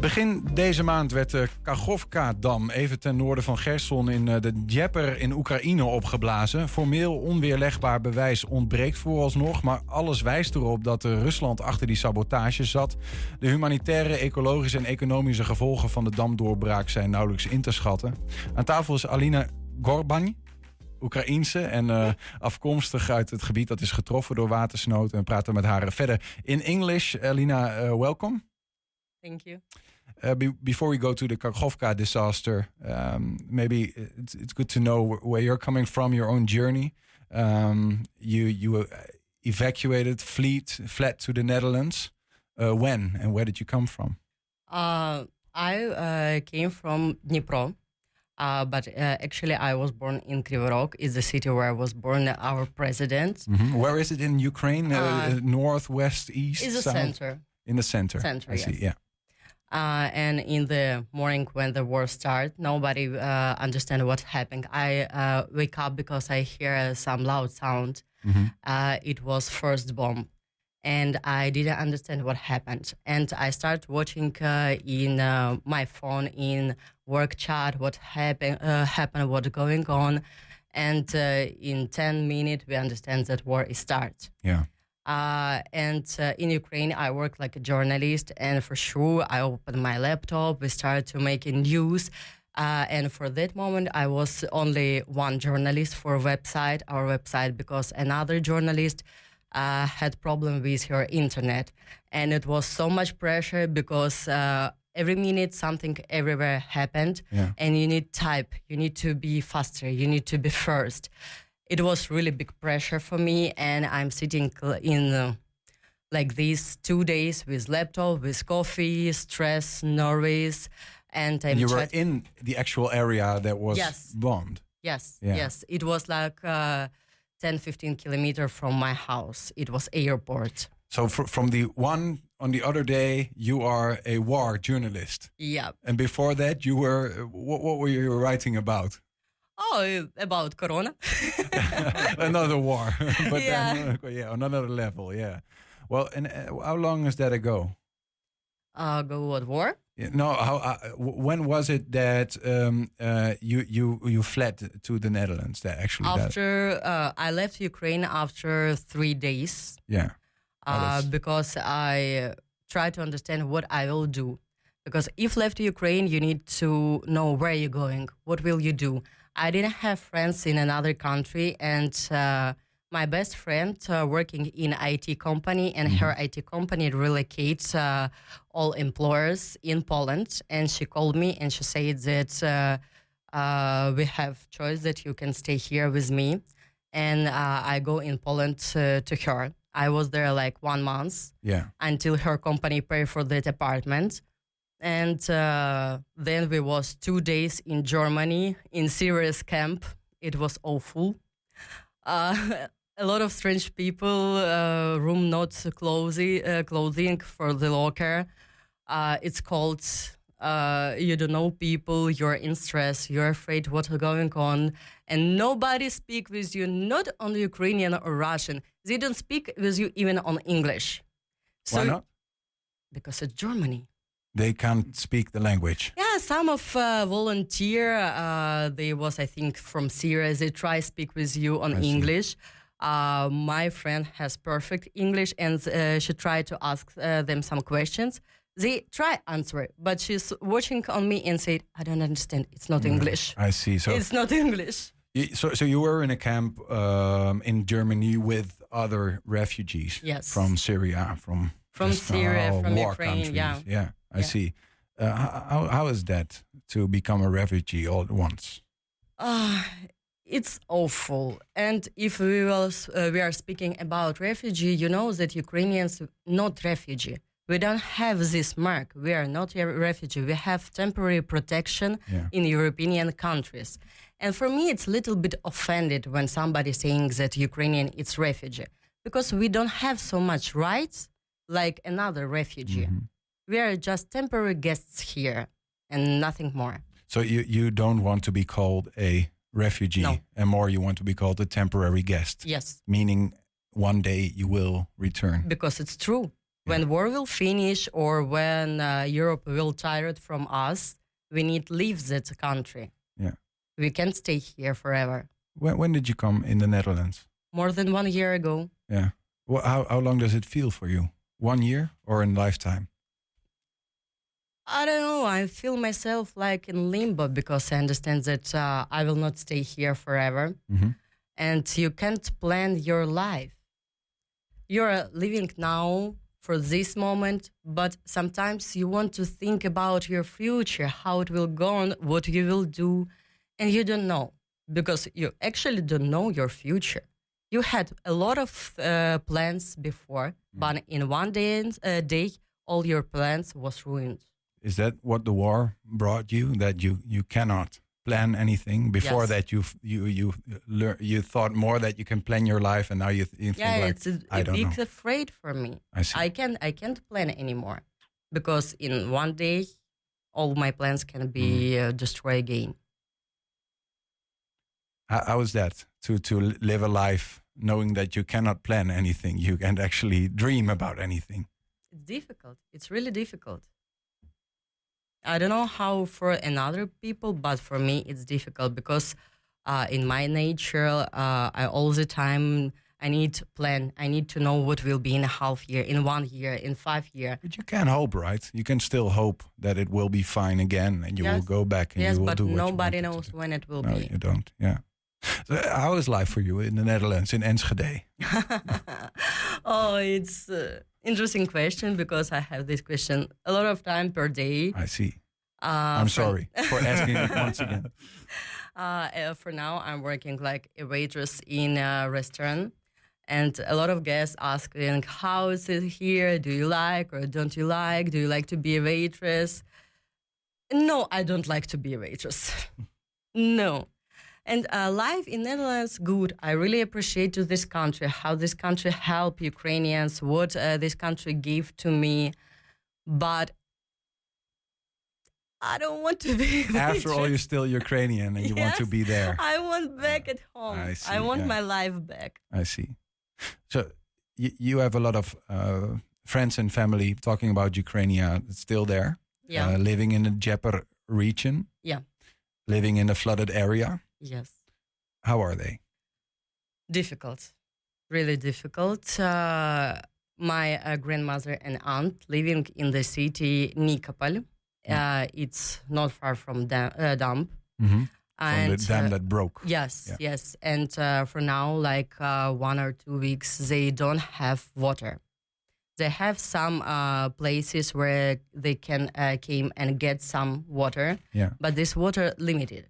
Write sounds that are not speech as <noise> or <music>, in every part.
Begin deze maand werd de Kachovka-dam even ten noorden van Gerson in eh, de Djeper in Oekraïne opgeblazen. Formeel onweerlegbaar bewijs ontbreekt vooralsnog, maar alles wijst erop dat Rusland achter die sabotage zat. De humanitaire, ecologische en economische gevolgen van de damdoorbraak zijn nauwelijks in te schatten. Aan tafel is Alina Gorban, Oekraïense en afkomstig uit het gebied dat is getroffen door watersnood. En praten met haar verder in English. Alina, welcome. Thank you. Uh, be before we go to the Kakhovka disaster, um, maybe it's, it's, good to know where you're coming from, your own journey. Um, you you evacuated, fleet, fled to the Netherlands. when and where did you come from? I came from Dnipro. Uh, but uh, actually, I was born in Kryvyi Rog. It's the city where I was born. Our president. Mm -hmm. Where is it in Ukraine? Uh, north, west, east. It's the center. In the center. Center. I yes. see. Yeah. And in the morning when the war started, nobody understand what's happening. I wake up because I hear some loud sound. Mm -hmm. it was first bomb and I didn't understand what happened. And I start watching uh, in uh, my phone in work chat what happened, uh, happened, what's going on, and uh, in ten minutes we understand that war is start. Yeah. Uh, and uh, in Ukraine, I work like a journalist, and for sure, I opened my laptop. We started to make news. and for that moment, I was only one journalist for a website, our website, because another journalist uh, had problem with her internet, and it was so much pressure because uh, every minute something everywhere happened, yeah. and you need type, you need to be faster, you need to be <laughs> first. It was really big pressure for me, and I'm sitting in. Uh, like these two days with laptop, with coffee, stress, nervous, and I'm you were in the actual area that was yes. bombed. Yes, Yeah. yes. It was like uh, 10, 15 kilometers from my house. It was airport. So fr from the one on the other day, you are a war journalist, Yeah. and before that, you were what, what were you writing about? Oh, about Corona. <laughs> another war, <laughs> but Yeah. then yeah, on another level. Yeah. Well, and uh, how long is that ago? uh, go what war? Yeah, No, how, uh, when was it that um, uh, you you you fled to the Netherlands? That actually, After uh, I left Ukraine after three days yeah, uh, because I try to understand what I will do. Because if left Ukraine, you need to know where you're going. What will you do? I didn't have friends in another country, and uh, my best friend uh, working in IT company, and her IT company relocates uh, all employers in Poland. And she called me and she said that uh, uh, we have choice that you can stay here with me, and uh, I go in Poland to her. I was there like one month yeah. until her company pay for that apartment. And uh, then we was two days in Germany in serious camp. It was awful. Uh, <laughs> a lot of strange people, uh, room not clothing, uh, clothing for the locker. Uh, it's called uh, you don't know people, you're in stress, you're afraid what's going on, and nobody speak with you, not on Ukrainian or Russian. They don't speak with you even on English. Why not? Because it's Germany. They can't speak the language. Yeah, some of uh, volunteer, uh, they was I think from Syria. They try speak with you on I. English. Uh, my friend has perfect English, and uh, she tried to ask uh, them some questions. They try answer, it, but she's watching on me and said, "I don't understand. It's not English. I see. So, It's not English." so, so you were in a camp um, in Germany with other refugees Yes. from Syria, from From uh, Syria, from Ukraine, countries. yeah. yeah. I Yeah. see. Uh, how how is that to become a refugee all at once? Ah, it's awful. And if we will, uh, we are speaking about refugee, you know that Ukrainians not refugee. We don't have this mark. We are not a refugee. We have temporary protection Yeah. in European countries. And for me, it's a little bit offended when somebody saying that Ukrainian is refugee because we don't have so much rights like another refugee. Mm-hmm. We are just temporary guests here and nothing more. So you you don't want to be called a refugee, No. and more you want to be called a temporary guest, Yes, meaning one day you will return. because it's true. When war will finish or when uh, Europe will tired from us, we need leave that country. Yeah. We can't stay here forever. When, when did you come in the Netherlands? More than one year ago. Yeah. Well, how, how long does it feel for you? One year or in lifetime? I don't know. I feel myself like in limbo because I understand that uh, I will not stay here forever. Mhm. And you can't plan your life. You're living now for this moment, but sometimes you want to think about your future, how it will go on, what you will do, and you don't know because you actually don't know your future. You had a lot of uh, plans before, but in one day, uh, day, all your plans was ruined. Is that what the war brought you? That you you cannot plan anything before Yes. that you you you learn you thought more that you can plan your life and now you, th- you think yeah, like it's a, I a don't big know. afraid for me. I see. I can't I can't plan anymore because in one day all my plans can be Mm-hmm. uh, destroyed again. How, how is that to to live a life knowing that you cannot plan anything? You can't actually dream about anything. It's difficult. It's really difficult. I don't know how for another people, but for me it's difficult because uh, in my nature, uh, I all the time I need to plan. I need to know what will be in a half year, in one year, in five year. But you can hope, right? You can still hope that it will be fine again, and you will go back and yes, you will but do what you nobody knows when it will No, be. you don't. Yeah. So how is life for you in the Netherlands, in Enschede? <laughs> oh, it's uh, interesting question because I have this question a lot of time per day. I see. Uh, I'm sorry <laughs> for asking it once again. <laughs> Uh, uh, for now, I'm working like a waitress in a restaurant, and a lot of guests asking, "How is it here? Do you like or don't you like? Do you like to be a waitress?" No, I don't like to be a waitress. <laughs> no. And uh, life in Netherlands, good. I really appreciate to this country how this country help Ukrainians, what uh, this country give to me, but I don't want to be. <laughs> After all, you're still Ukrainian and you want to be there. I want back at home. I see, I, want yeah. my life back. I see. So y- you have a lot of uh, friends and family talking about Ukraine. It's still there. Yeah. Uh, living in the Dnieper region. Yeah. Living in a flooded area. Yes. How are they? Difficult. Really difficult. Uh, my uh, grandmother and aunt living in the city Nikopol. Uh, it's not far from dam- uh, Damp. Mm-hmm. From And, the dam uh, that broke. Yes, Yeah. yes. And uh, for now, like uh, one or two weeks, they don't have water. They have some uh, places where they can uh, came and get some water, Yeah. but this water limited.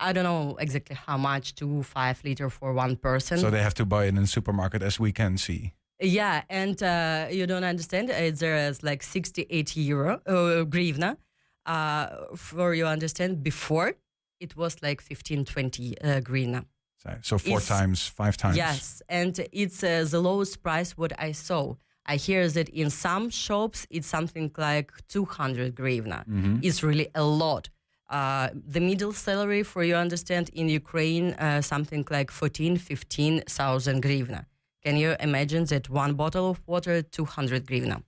I don't know exactly how much, two, five liter for one person. So they have to buy it in the supermarket, as we can see. yeah, and uh, you don't understand. Uh, there is like 68 euro, uh, grivna. Uh, for you understand, before it was like 15, 20 uh, grivna. So, so four It's- times, five times. Yes, and it's uh, the lowest price what I saw. I hear that in some shops it's something like 200 grivna. Mm-hmm. It's really a lot. Uh, the middle salary, for you understand, in Ukraine, uh, something like 14, 15,000 grivna. Can you imagine that one bottle of water, 200 grivna?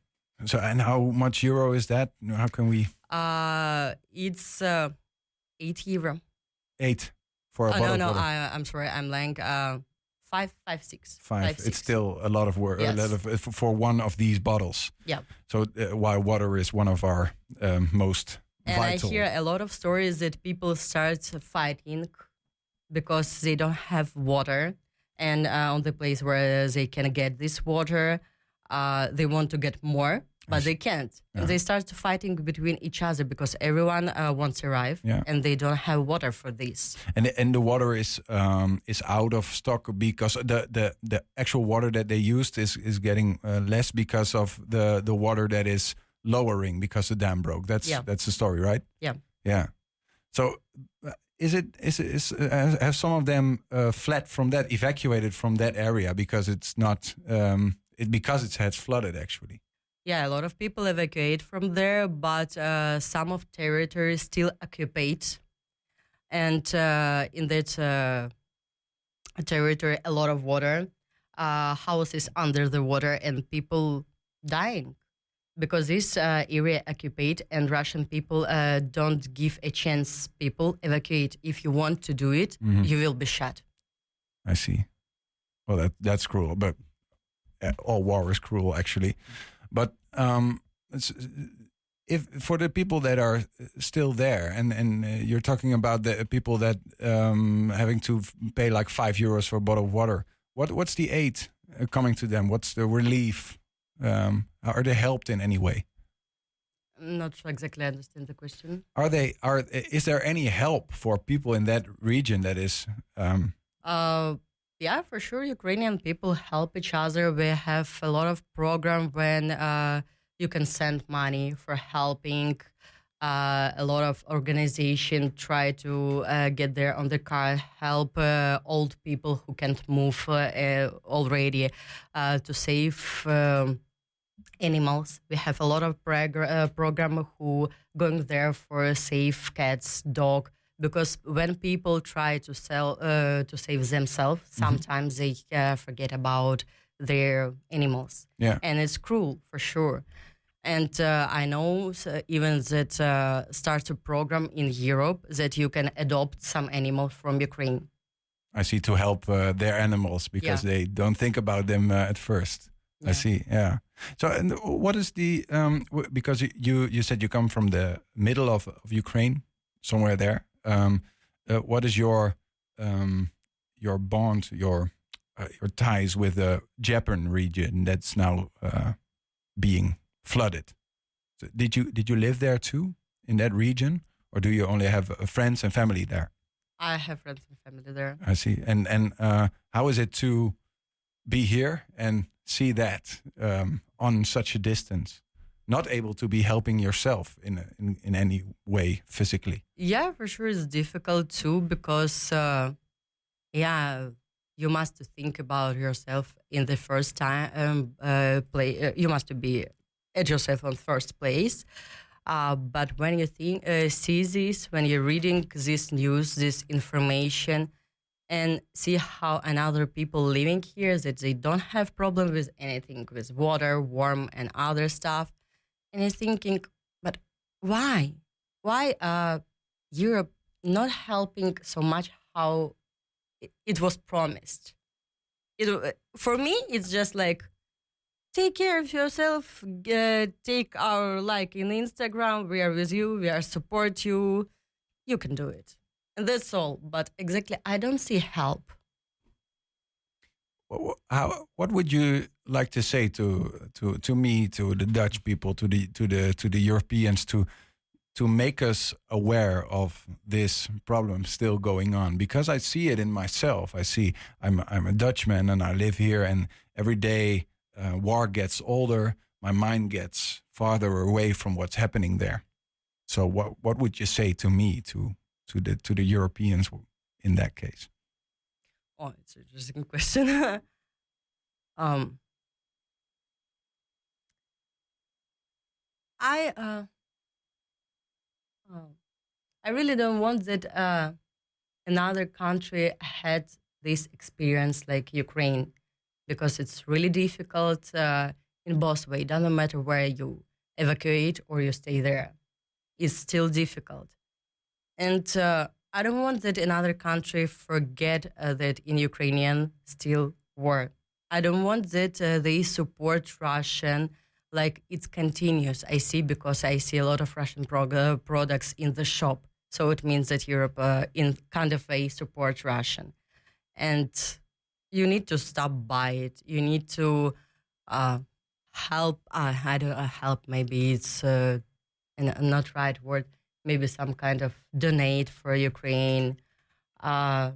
So and how much euro is that? How can we Uh, it's uh, 8 euro. eight for a Oh, bottle no, no. I, I'm sorry, I'm like uh, five, five, six. Five. six. It's still a lot of work. Yes. A lot of uh, for- one of these bottles. Yeah. So uh, while water is one of our um, most And vital. I hear a lot of stories that people start fighting because they don't have water, and uh, on the place where they can get this water, uh, they want to get more, but they can't. Yeah. And they start fighting between each other because everyone uh, wants to arrive, Yeah. and they don't have water for this. and the, and the water is um, is out of stock because the, the, the actual water that they used is is getting uh, less because of the, the water that is lowering because the dam broke. That's Yeah. that's the story, right? Yeah. Yeah. So uh, is it is it is uh, have some of them uh, fled from that evacuated from that area because it's not um, it because it has flooded actually. Yeah, a lot of people evacuate from there, but uh, some of territory still occupied, and uh, in that uh, territory, a lot of water, uh, houses under the water, and people dying because this uh, area occupied and Russian people uh, don't give a chance people evacuate. If you want to do it, Mhm. you will be shot. I see. Well, that that's cruel, but uh, all war is cruel, actually. But um, it's, if for the people that are still there, and and uh, you're talking about the people that um, having to pay like five euros for a bottle of water. What what's the aid uh, coming to them? What's the relief? Um, are they helped in any way? I'm not sure exactly I understand the question. Are they are is there any help for people in that region that is um, Uh, yeah, for sure. Ukrainian people help each other. We have a lot of program when uh, you can send money for helping. Uh, a lot of organization try to uh, get there on the car, help uh, old people who can't move uh, uh, already uh, to save um, animals. We have a lot of prog- uh, program who going there for save cats, dog. Because when people try to sell uh, to save themselves, sometimes they uh, forget about their animals, yeah and it's cruel for sure. And uh, I know even that uh, starts a program in Europe that you can adopt some animal from Ukraine. I see to help uh, their animals because Yeah. they don't think about them uh, at first. I see. Yeah. So, and what is the um? Because you you said you come from the middle of of Ukraine, somewhere there. Um, uh, what is your um your bond, your uh, your ties with the Dnieper region that's now uh, being flooded? So did you did you live there too in that region, or do you only have uh, friends and family there? I have friends and family there. I see. And and uh, how is it to be here and see that um, on such a distance, not able to be helping yourself in in, in any way physically? Yeah, for sure, it's difficult too because, uh, yeah, you must to think about yourself in the first time. Um, uh, play, uh, you must to be at yourself on first place. Uh, but when you think, uh, see this, when you're reading this news, this information, and see how another people living here that they don't have problem with anything with water, warm, and other stuff, and you're thinking, but why? Why uh, Europe not helping so much how it, was promised? It, for me, it's just like take care of yourself. Uh, take our like in Instagram. We are with you. We are support you. You can do it, that's all. But exactly, I don't see help. How what would you like to say to to to me, to the Dutch people, to the to the to the Europeans, to to make us aware of this problem still going on? Because I see it in myself. I see I'm I'm a Dutchman and I live here, and every day uh, war gets older. My mind gets farther away from what's happening there. So what what would you say to me to to the to the Europeans in that case? Oh, it's an interesting <laughs> question. um, I uh, oh, I really don't want that uh, another country had this experience like Ukraine, because it's really difficult uh, in both ways. Doesn't matter where you evacuate or you stay there, it's still difficult, and. Uh, I don't want that another country forget uh, that in Ukrainian still war. I don't want that uh, they support Russian like it's continuous. I see because I see a lot of Russian prog- uh, products in the shop. So it means that Europe uh, in kind of way support Russian. And you need to stop by it. You need to uh, help. I don't help. Maybe it's an, not right word maybe some kind of donate for Ukraine, uh,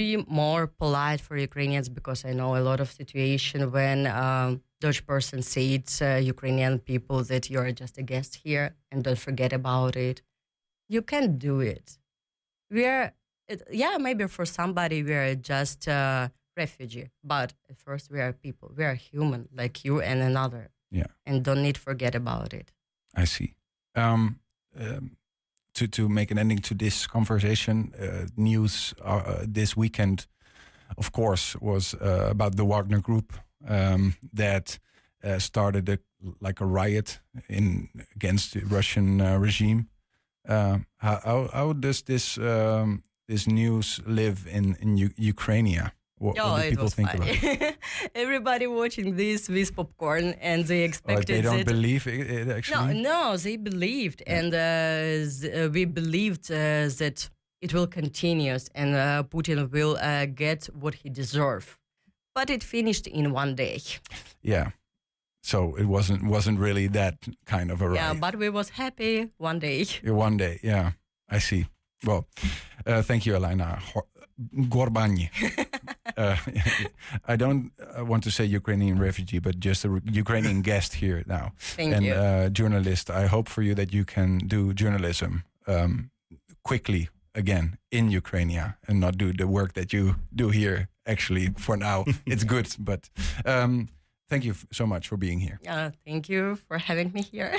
be more polite for Ukrainians because I know a lot of situation when um, Dutch person said uh, Ukrainian people that you are just a guest here and don't forget about it. You can do it. We are, it, yeah, maybe for somebody we are just uh, refugee, but at first we are people. We are human like you and another. Yeah. And don't need forget about it. I see. Um, um, to to make an ending to this conversation, uh, news uh, this weekend, of course, was uh, about the Wagner Group um, that uh, started a, like a riot in against the Russian uh, regime. Uh, how, how does this um, this news live in in U- Ukraine? What, oh, what it people was think funny. about it? <laughs> Everybody watching this with popcorn, and they Or expected they don't it. believe it, it No, actually. no, they believed, and uh, uh, we believed uh, that it will continue, and uh, Putin will uh, get what he deserves. But it finished in one day. Yeah. So it wasn't wasn't really that kind of a riot. Yeah, but we was happy one day. One day, yeah, I see. Well, uh, thank you, Elena. Ho- Gorbani. <laughs> uh, <laughs> I don't uh, want to say Ukrainian refugee, but just a Ukrainian guest here now. <laughs> Thank and you. Uh, journalist. I hope for you that you can do journalism um, quickly again in Ukraine and not do the work that you do here. Actually, for now, <laughs> it's good. But um, thank you so much for being here. Uh, thank you for having me here.